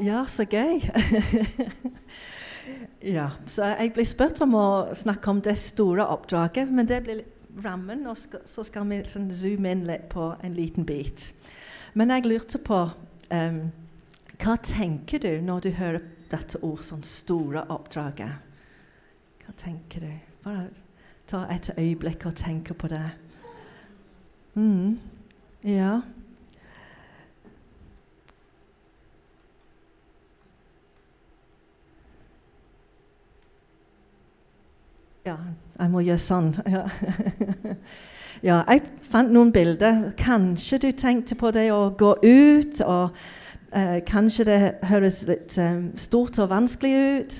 Ja, så gøy. ja, så jeg blir spurt om å snakke om det store oppdraget, men det blir rammen, og så skal vi sånn zoome inn litt på en liten bit. Men jeg lurte på um, Hva tenker du når du hører dette ord sånn store oppdraget? Hva tenker du? Bare ta et øyeblikk og tenke på det. Mm. Ja. Ja, jeg må gjøre sånn. Ja. ja. jeg fant noen bilder. Kanskje du tenkte på det å gå ut. og eh, Kanskje det høres litt um, stort og vanskelig ut.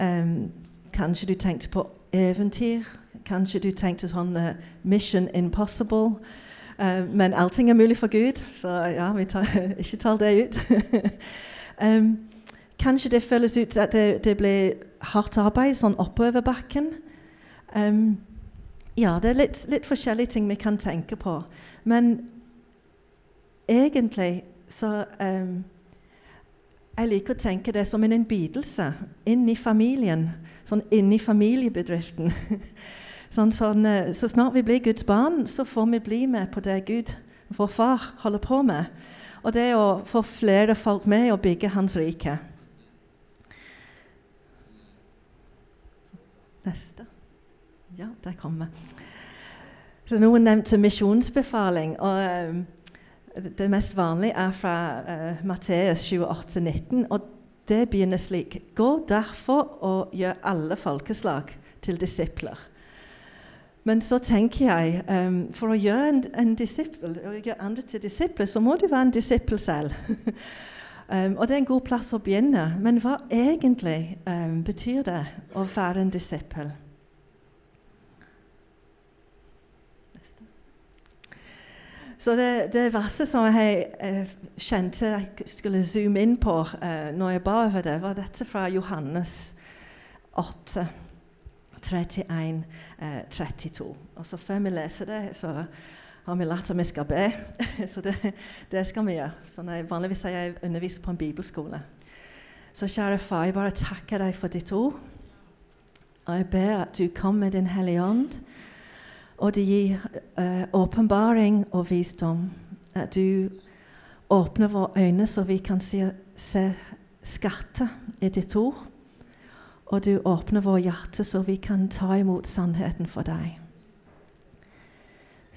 Um, kanskje du tenkte på eventyr. Kanskje du tenkte sånn uh, Mission Impossible. Uh, men allting er mulig for Gud, så ja, vi tar, ikke tar det ut. um, kanskje det føles ut at det, det blir hardt arbeid sånn oppover bakken. Um, ja, det er litt, litt, forskjellige ting vi kan tenke på. Men egentlig så um, Jeg liker å tenke det som en innbydelse inn i familien. Sånn inn i familiebedriften. sånn, sånn, eh, så snart vi blir Guds barn, så får vi bli med på det Gud, vår far, holder på med. Og det å få flere folk med og bygge Hans rike. Neste. Ja, der kommer Så Noen nevnte misjonsbefaling. og Det mest vanlige er fra uh, Matteus 28-19. og Det begynner slik.: Gå derfor og gjør alle folkeslag til disipler. Men så tenker jeg um, for å gjøre en, en disippel, å gjøre andre til disipler, så må du være en disippel selv. um, og det er en god plass å begynne. Men hva egentlig um, betyr det å være en disippel? Så det, det verset som jeg jeg, kjente jeg skulle zoome inn på eh, når jeg ba over det, var dette fra Johannes 8, 31, eh, 32. Og så Før vi leser det, så har vi lært at vi skal be. så det, det, skal vi gjøre. Så når jeg, vanligvis er jeg underviser på en bibelskole. Så kjære far, jeg bare takker deg for ditt ord. Og jeg ber at du kommer med Din Hellige Ånd og det gir uh, åpenbaring og visdom. At du åpner våre øyne så vi kan se, se skatter i ditt ord. Og du åpner våre hjerte så vi kan ta imot sannheten for deg.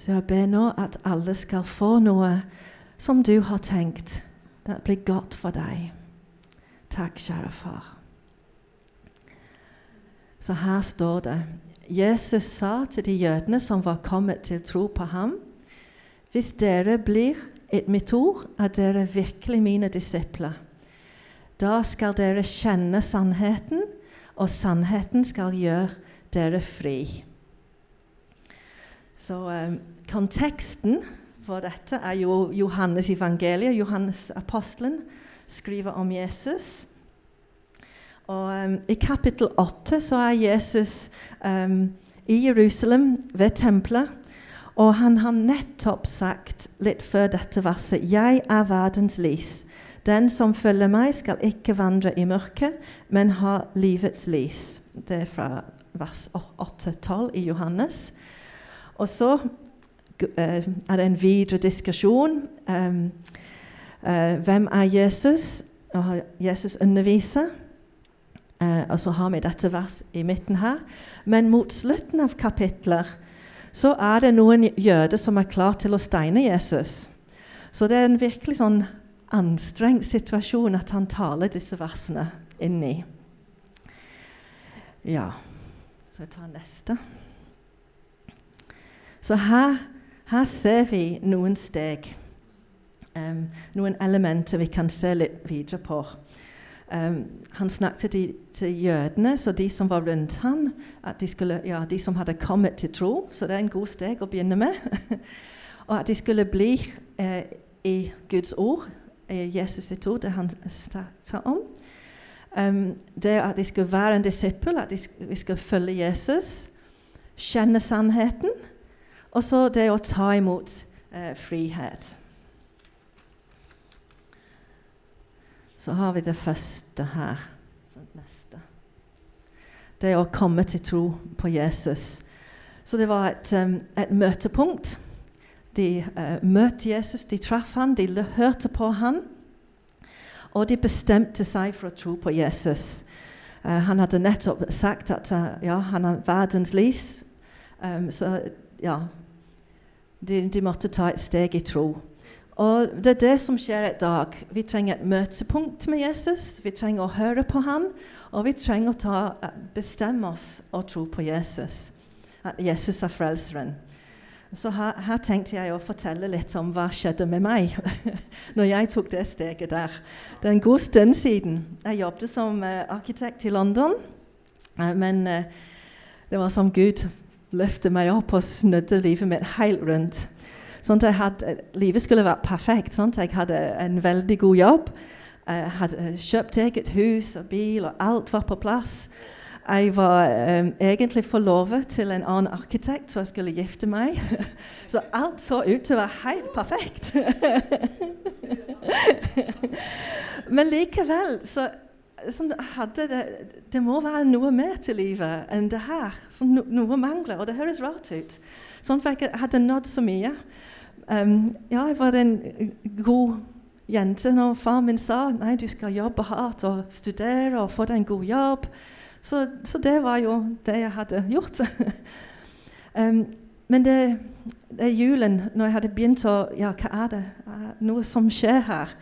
Så jeg ber nå at alle skal få noe som du har tenkt. Det blir godt for deg. Takk, kjære far. Så her står det Jesus sa til de jødene som var kommet til tro på ham, hvis dere blir et mitt ord, er dere virkelig mine disipler. Da skal dere kjenne sannheten, og sannheten skal gjøre dere fri. Så um, Konteksten for dette er jo Johannes evangeliet. Johannes apostelen skriver om Jesus. Og um, I kapittel 8 så er Jesus um, i Jerusalem, ved tempelet. Og han har nettopp sagt litt før dette verset 'Jeg er verdens lys'. Den som følger meg, skal ikke vandre i mørket, men ha livets lys. Det er fra vers 8-12 i Johannes. Og så uh, er det en videre diskusjon. Um, uh, hvem er Jesus? Og Jesus underviser. Eh, og så har vi dette vers i midten her. Men mot slutten av kapitler så er det noen jøder som er klar til å steine Jesus. Så det er en virkelig sånn anstrengt situasjon at han taler disse versene inn i. Ja Så jeg tar neste. Så her, her ser vi noen steg. Um, noen elementer vi kan se litt videre på. Um, han snakket til, til, jødene, så de som var rundt han, at de, skulle, ja, de som hadde kommet til tro. Så det er en god steg å begynne med. og at de skulle bli eh, i Guds ord, i Jesus sitt ord, det han sa om. Um, det at de skulle være en disippel, at de, vi skulle følge Jesus, kjenne sannheten. Og så det å ta imot eh, frihet. Så har vi det første her. Neste. Det å komme til tro på Jesus. Så det var et, et møtepunkt. De uh, møtte Jesus, de traff han, de hørte på han. Og de bestemte seg for å tro på Jesus. Uh, han hadde nettopp sagt at uh, ja, han er verdens lys. Um, så ja de, de, måtte ta et steg i tro. Og Det er det som skjer i dag. Vi trenger et møtepunkt med Jesus. Vi trenger å høre på han, og vi trenger å ta, bestemme oss og tro på Jesus. At Jesus er frelseren. Så her, her, tenkte jeg å fortelle litt om hva skjedde med meg når jeg tok det steget der. Det er en god stund siden. Jeg jobbet som uh, arkitekt i London. Uh, men uh, det var som Gud løftet meg opp og snudde livet mitt helt rundt. Sånn at hadde, livet skulle vært perfekt. Sånn jeg hadde en veldig god jobb. Jeg hadde kjøpt eget hus og bil, og alt var på plass. Jeg var um, egentlig forlovet til en annen arkitekt, så jeg skulle gifte meg. så alt så ut til å være helt perfekt. Men likevel så, sånn, det Det må være noe mer til livet enn det her. Sånn, no, noe mangler, og det høres rart ut. Sånn for jeg hadde nådd så mye. Um, ja, jeg var en god jente når far min sa nei, du skal jobbe hardt og studere og få deg en god jobb. Så, så, det var jo det jeg hadde gjort. um, men det, det, julen, når jeg hadde begynt å Ja, hva er det? Noe som skjer her.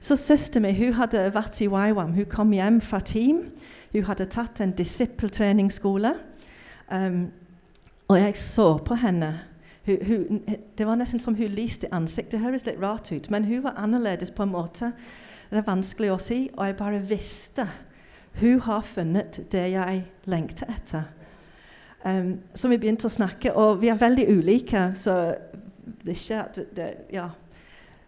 Så søsteren min hun hadde vært i YWAM. Hun kom hjem fra team. Hun hadde tatt en disippeltreningsskole. Um, og jeg så på henne. Hun, hun, det var nesten som hun lyste ansiktet. Det høres litt rart ut, men hun var annerledes på en måte. Det er vanskelig å si, og jeg bare visste hun har funnet det jeg lengter etter. Um, så vi begynte å snakke, og vi er veldig ulike, så det er ikke det, ja,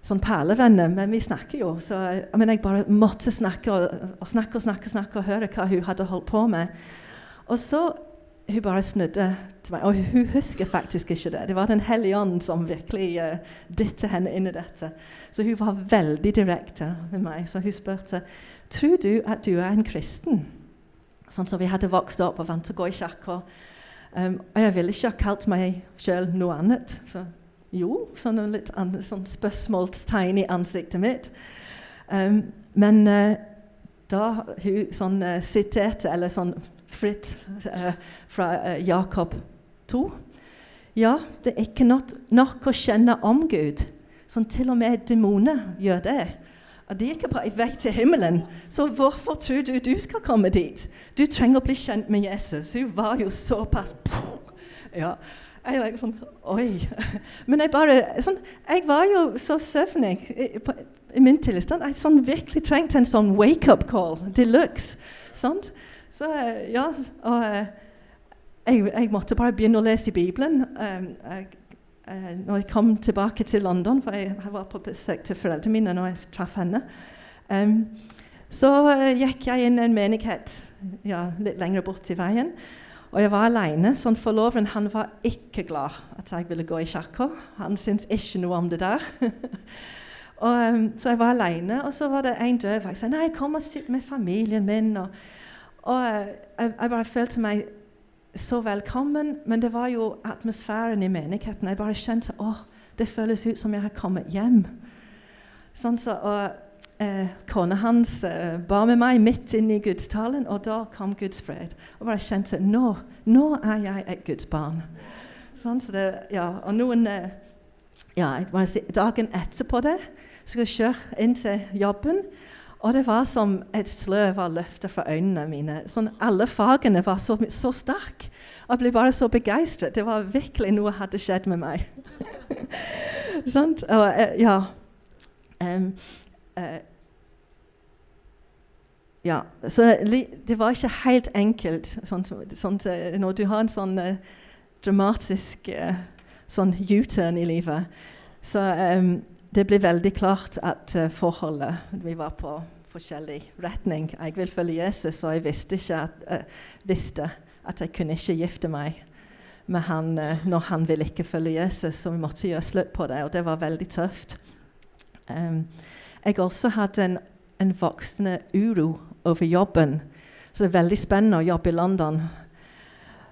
sånn perlevenner, men vi snakker jo. Så men jeg bare måtte snakke og, og snakke og snakke, og høre hva hun hadde holdt på med. Og så hun bare snudde til meg, og hun husker faktisk ikke det. Det var Den hellige ånd som virkelig uh, dyttet henne inn i dette. Så hun var veldig direkte med meg. Så hun spurte tror du at du er en kristen. Sånn som vi hadde vokst opp og vant til å gå i kirka. Um, og jeg ville ikke ha kalt meg sjøl noe annet. Så jo, sånn litt an, sånn spørsmålstegn i ansiktet mitt. Um, men uh, da hun sånn uh, siterte, eller sånn fritt uh, fra Jakob 2 Ja, det er ikke nok, nok å kjenne om Gud. Sånn til og med demoner gjør det. Og de er ikke på vei til himmelen, så hvorfor tror du du skal komme dit? Du trenger å bli kjent med Jesus. Hun var jo såpass ja. Jeg var sånn Oi. Men jeg bare sånn, Jeg var jo så søvnig i, i, min tilstand. Jeg sånn virkelig trengte en sånn wake-up call de luxe. Så ja, og jeg, jeg, måtte bare begynne å lese Bibelen. Um, jeg eh, når jeg kom tilbake til London, for jeg, jeg var på besøk til foreldrene mine når jeg traff henne, um, så gikk jeg inn en menighet ja, litt lenger bort i veien. Og jeg var alene. så forloveren han var ikke glad at jeg ville gå i kirka. Han syntes ikke noe om det der. og, um, så jeg var alene, og så var det en døv. Jeg sa nei, kom og sitt med familien min. Og, og uh, jeg, jeg, bare følte meg så velkommen, men det var jo atmosfæren i menigheten. Jeg bare kjente at det føles ut som jeg har kommet hjem. Sånn så, og eh, Kona hans eh, ba med meg midt inne i gudstalen, og da kom Guds fred. Og bare kjente nå, nå er jeg et Guds barn. Sånn, så det, ja, og noen eh, ja, si, Dagen etterpå det skulle jeg kjøre inn til jobben. Og det var som et sløv av løftet fra øynene mine. Sånn, alle fagene var så, så sterke. Jeg ble bare så begeistret. Det var virkelig noe hadde skjedd med meg. sånn, og, uh, ja. Um, uh, ja, så det var ikke helt enkelt. Sånt, sånt, når du har en sånn uh, dramatisk sånn U-turn i livet, så um, det ble veldig klart at uh, forholdet Vi var på forskjellig retning. Jeg vil følge Jesus, og jeg visste, at, uh, visste at jeg kunne ikke gifte meg med han uh, når han ville ikke følge Jesus, så vi måtte gjøre slutt på det, og det var veldig tøft. Um, jeg også hadde en en voksende uro over jobben. Så det er veldig spennende å jobbe i London.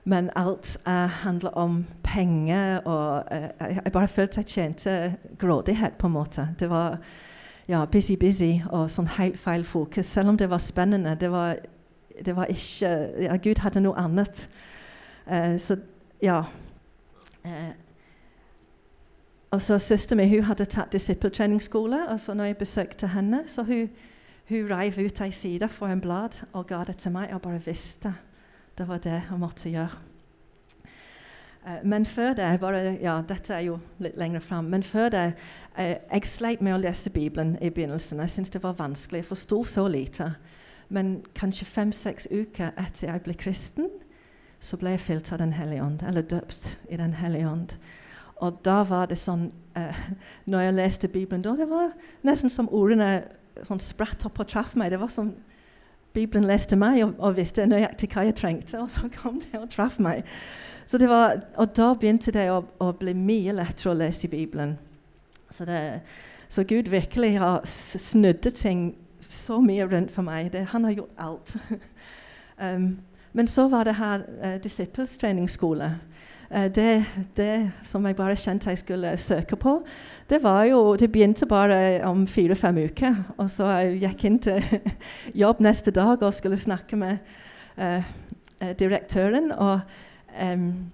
Men alt uh, handler om penger, og uh, jeg bare følte jeg tjente grådighet, på en måte. Det var ja, busy, busy og sånn helt feil fokus. Selv om det var spennende. Det var, det var ikke ja, Gud hadde noe annet. Uh, så ja. og så Søsteren min hadde tatt disippeltreningsskole, og så når jeg besøkte henne, så hun, hun reiv ut ei side for en blad og ga det til meg og bare visste det var det jeg måtte gjøre. Uh, men før det bare, ja, Dette er jo litt lenger fram. Men før det uh, Jeg sleit med å lese Bibelen i begynnelsen. Jeg syntes det var vanskelig. Jeg forsto så lite. Men kanskje fem-seks uker etter jeg ble kristen, så ble jeg fylt av Den hellige ånd. Eller døpt i Den hellige ånd. Og da var det sånn eh, Når jeg leste Bibelen da, det var nesten som ordene sånn spratt opp og traff meg. Det var sånn Bibelen leste meg og, og visste nøyaktig hva jeg trengte, og så kom det og traff meg. Så det var, og da begynte det å, å bli mye lettere å lese i Bibelen. Så, det, så Gud virkelig har snudd ting så mye rundt for meg. Det, han har gjort alt. um, men så var det her uh, disippelstreningsskole. Uh, det, det, som jeg bare kjente jeg skulle søke på, det var jo Det begynte bare om fire-fem uker. Og så jeg gikk inn til jobb neste dag og skulle snakke med uh, direktøren. Og um,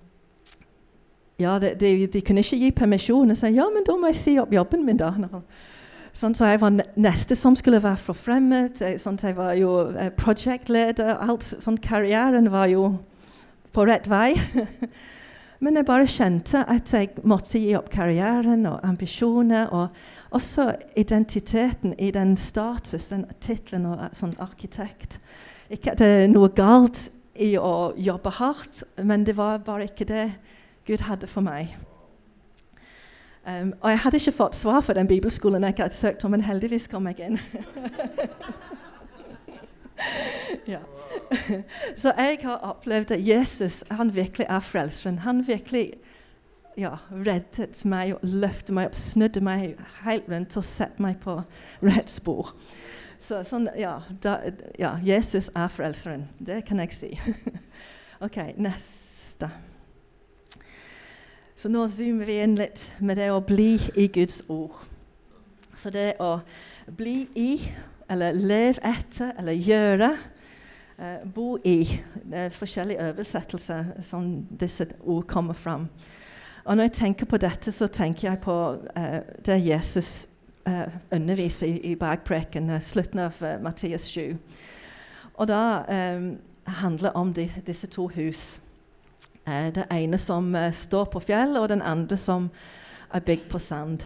ja, de, de, de, kunne ikke gi permisjon. Og sa ja, men da må jeg si opp jobben min, da. Sånn, så jeg var neste som skulle være forfremmet. Sånn, jeg var jo prosjektleder. Alt, sånn, karrieren var jo på rett vei. Men jeg bare kjente at jeg måtte gi opp karrieren og ambisjoner. Og også identiteten i den status, den tittelen og sånn arkitekt. Ikke at det er noe galt i å jobbe hardt, men det var bare ikke det Gud hadde for meg. Um, og jeg hadde ikke fått svar for den bibelskolen jeg hadde søkt om, men heldigvis kom jeg inn. ja. Så jeg har opplevd at Jesus han virkelig er frelseren. Han virkelig ja, reddet meg løftet meg opp, snudde meg helt rundt og satte meg på rett spor. Så sånn, ja, da, ja, Jesus er frelseren. Det kan jeg si. OK, neste. Så nå zoomer vi inn litt med det å bli i Guds ord. Så det å bli i, eller leve etter, eller gjøre Uh, bo i. Det er forskjellige oversettelser som disse ord kommer fram. Og når jeg tenker på dette, så tenker jeg på uh, det Jesus uh, underviser i, i bergpreken, slutten av Mattias 7. Og da um, handler om de, disse to hus. det ene som står på fjell, og den andre som er bygd på sand.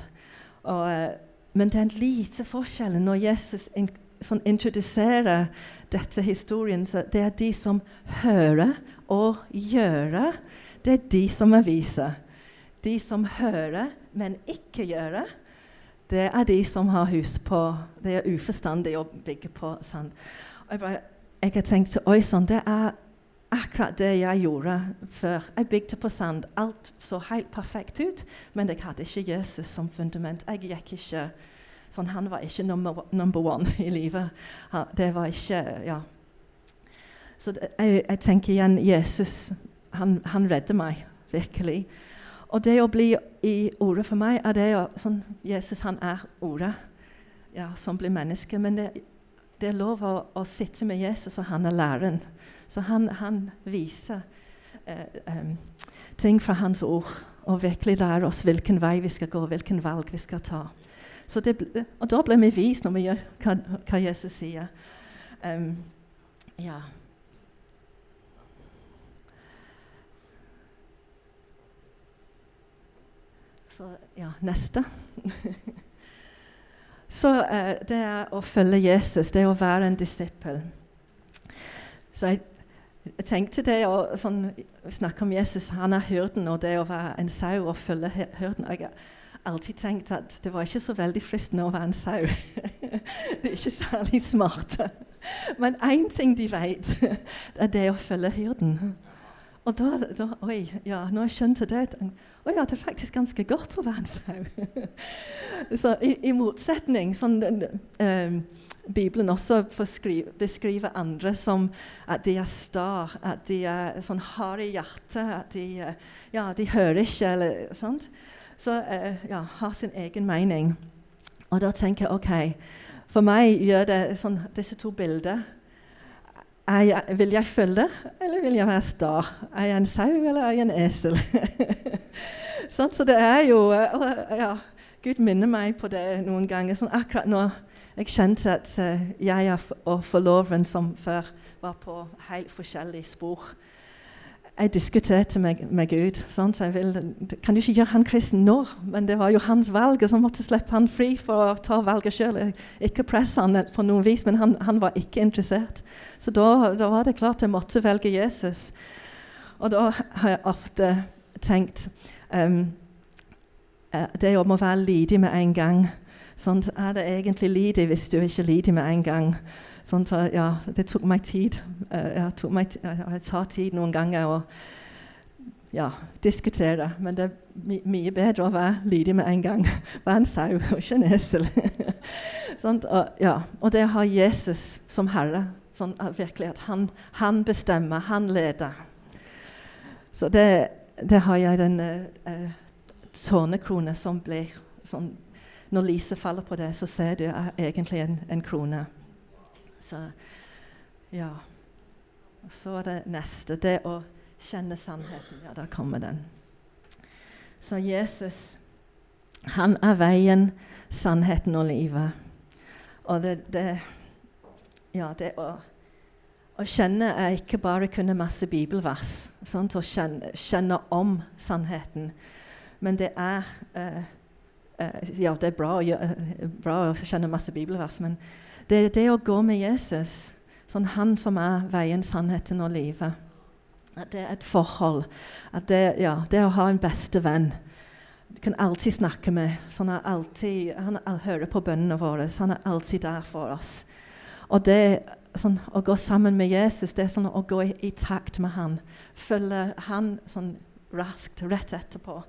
Og, men det er en lite forskjell når Jesus sånn, introduserer dette historien, så det er de som hører og gjør. Det er de som er vise. De som hører, men ikke gjør, det er de som har hus på Det er uforstandig å bygge på sand. Jeg, bare, har tenkt Oi sann, det er akkurat det jeg gjorde før. Jeg bygde på sand. Alt så helt perfekt ut, men jeg hadde ikke Jesus som fundament. Jeg gikk ikke Sånn, han var ikke number, number one i livet. Det var ikke Ja. Så jeg, jeg, tenker igjen Jesus, han, han redder meg virkelig. Og det å bli i ordet for meg, er det å sånn, Jesus, han er ordet ja, som blir menneske. Men det, det er lov å, å, sitte med Jesus, og han er læreren. Så han, han viser eh, um, ting fra hans ord og virkelig lærer oss hvilken vei vi skal gå, hvilken valg vi skal ta. Det, og da blir vi vist når vi gjør hva, hva Jesus sier. Um, ja. Så ja, neste. Så uh, det er å følge Jesus, det er å være en disippel. Så jeg, jeg tenkte det å sånn, snakke om Jesus Han er hyrden, og det å være en sau og følge hyrden. Jeg, alltid tenkt at det var ikke så veldig fristende å være en sau. det er ikke særlig smart. Men én ting de vet, er det å følge hyrden. Og da, da Oi, ja, når jeg det Å ja, det er faktisk ganske godt å være en sau. så i, i, motsetning sånn, um, Bibelen også beskriver andre som at de er sta, at de er sånn harde i hjertet, at de, ja, de hører ikke, eller sånt. Så ja, har sin egen mening. Og da tenker jeg OK, for meg gjør det sånn, disse to bilder jeg, Vil jeg følge, eller vil jeg være sta? Er jeg en sau, eller er jeg en esel? sånn, så det er jo ja, Gud minner meg på det noen ganger. Sånn, akkurat nå jeg kjente at uh, jeg og forloveren som før var på helt forskjellige spor jeg diskuterte med, med Gud. Så jeg vil, kan du ikke gjøre han kristen nå? Men det var jo hans valg, og så måtte slippe han fri for å ta valget sjøl. Ikke presse han på noen vis, men han, han var ikke interessert. Så da, da, var det klart jeg måtte velge Jesus. Og da har jeg ofte tenkt um, Det å må være lydig med en gang. Sånn, er det egentlig lydig hvis du ikke er lydig med en gang? Sånn, så, ja, det tok meg tid. Uh, jeg, tok meg jeg tar tid noen ganger å ja, diskutere. Men det er my mye bedre å være lydig med en gang. Være en sau og ikke en esel. sånn, og, ja, og, det å ha Jesus som herre, sånn virkelig at han, han, bestemmer, han leder. Så det, det har jeg den uh, uh, tårnekrone som blir sånn Når lyset faller på det, så ser du egentlig en, en krone. Så ja. Så er det neste. Det å kjenne sannheten. Ja, der kommer den. Så Jesus, han er veien, sannheten og livet. Og det, det Ja, det å, å kjenne er ikke bare kunne masse bibelvers. Sant? Å kjenne, kjenne, om sannheten. Men det er uh, uh, Ja, det er bra å, gjøre, bra å kjenne masse bibelvers, men det er det å gå med Jesus, sånn han som er veien, sannheten og livet. At det er et forhold. At det, ja, det å ha en beste venn du kan alltid snakke med. Sånn er alltid, han hører på bønnene våre. Han er alltid der for oss. Og det sånn, Å gå sammen med Jesus det er sånn å gå i, i takt med han. Følge han sånn raskt rett etterpå.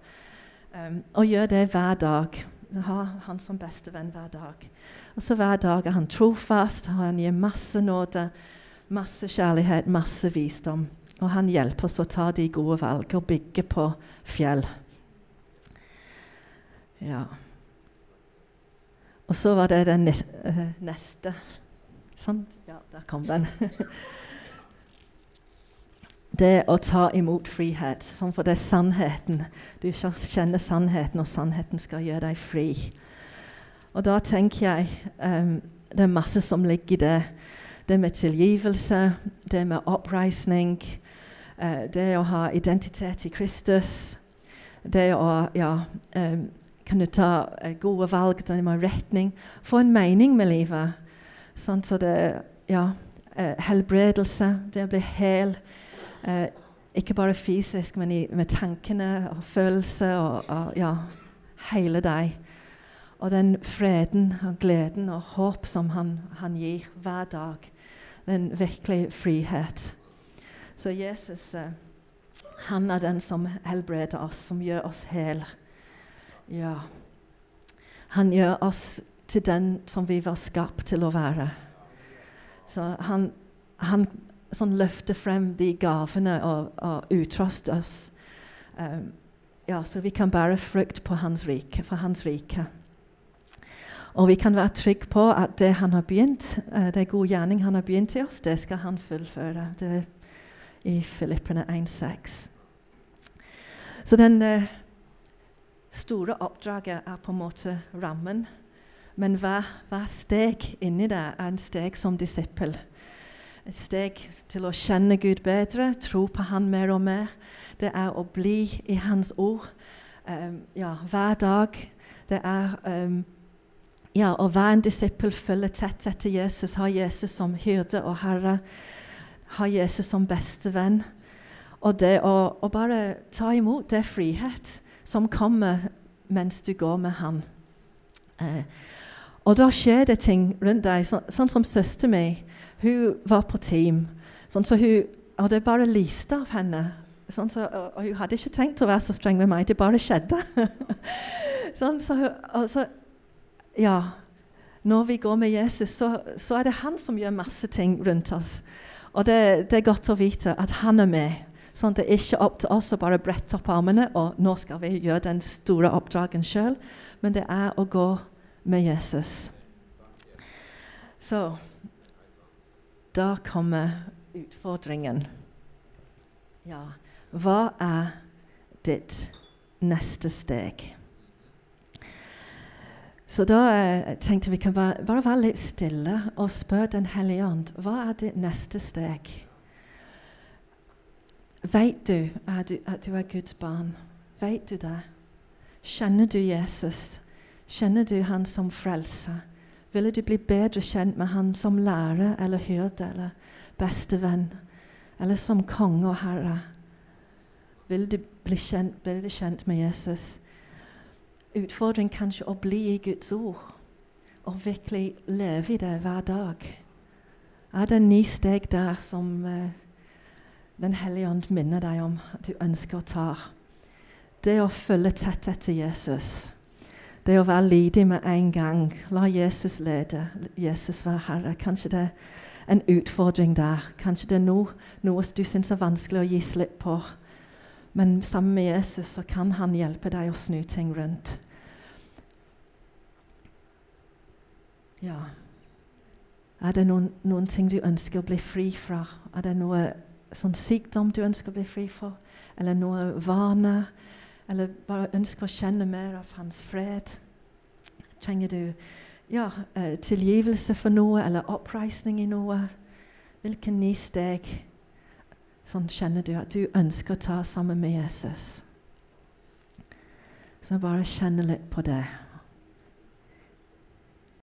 Um, og gjøre det hver dag. Ha han som bestevenn hver dag. Og så hver dag er han trofast, han gir masse nåde, masse kjærlighet, masse visdom. Og han hjelper oss å ta de gode valg og bygge på fjell. Ja. Og så var det den eh, neste. Sant? Ja, der kom den. det å ta imot frihet. Sånn for det er sannheten. Du kjenner sannheten, og sannheten skal gjøre deg fri. Og da tenker jeg um, det er masse som ligger i det. Det med tilgivelse, det med oppreisning, uh, det å ha identitet i Kristus. Det å ja, um, kunne ta uh, gode valg, det med retning. Få en mening med livet. Sånn, så det Ja. Uh, helbredelse, det å bli hel. Ikke bare fysisk, men i, med tankene og følelser og, og ja, hele deg. Og den freden og gleden og håp som han, han gir hver dag. Den virkelig frihet. Så Jesus eh, han er den som helbreder oss, som gjør oss hel. Ja. Han gjør oss til den som vi var skapt til å være. Så han, han sånn løfte frem de gavene og, og utroste oss. Um, ja, så vi kan bære frukt på hans rike, for hans rike. Og vi kan være trygge på at det han har begynt, uh, det gode gjerning han har begynt i oss, det skal han fullføre. Det er i Filippene 1,6. Så den uh, store oppdraget er på en måte rammen. Men hver, hver steg inni det er en steg som disippel. Et steg til å kjenne Gud bedre, tro på Han mer og mer. Det er å bli i Hans ord um, ja, hver dag. Det er um, ja, å være en disippel, følge tett etter Jesus, ha Jesus som hyrde og herre, ha Jesus som bestevenn. Og det å, å bare ta imot, det frihet som kommer mens du går med Han. Eh, og da skjer det ting rundt deg, så, sånn som søsteren min. Hun var på team. Sånn så hun, og det bare lyste av henne. Sånn så, og, hun hadde ikke tenkt å være så streng med meg, det bare skjedde. sånn, så, så ja. når vi går med Jesus, så, så, er det han som gjør masse ting rundt oss. Og det, det, er godt å vite at han er med. Sånn det er ikke opp til oss å bare brette opp armene og nå skal vi gjøre den store oppdragen sjøl, men det er å gå med Jesus. Så da kommer utfordringen. Ja, hva er ditt neste steg? Så da eh, tenkte vi kan bare, bare være litt stille og spørre Den hellige ånd hva er ditt neste steg. Vet du du at du er Guds barn? Vet du det? Kjenner du Jesus? Kjenner du han som frelser? Ville du bli bedre kjent med han som lærer eller hyrde eller bestevenn? Eller som konge og herre? Ville du bli kjent, bedre kjent med Jesus? Utfordringen kanskje å bli i Guds ord og virkelig leve i det hver dag. Er det ni steg der som uh, Den hellige ånd minner deg om at du ønsker å ta? Det å følge tett etter Jesus. Det å være lydig med en gang. La Jesus lede. Jesus være Herre. Kanskje det er en utfordring der. Kanskje det er noe, noe du syns er vanskelig å gi slipp på. Men sammen med Jesus så kan han hjelpe deg å snu ting rundt. Ja. Er det noen, noen, ting du ønsker å bli fri fra? Er det noe sånn sykdom du ønsker å bli fri for? Eller noe vane? Eller bare ønsker å kjenne mer av hans fred? Trenger du ja, eh, tilgivelse for noe eller oppreisning i noe? Hvilke ni steg Sånn kjenner du at du ønsker å ta sammen med Jesus. Så bare kjenne litt på det.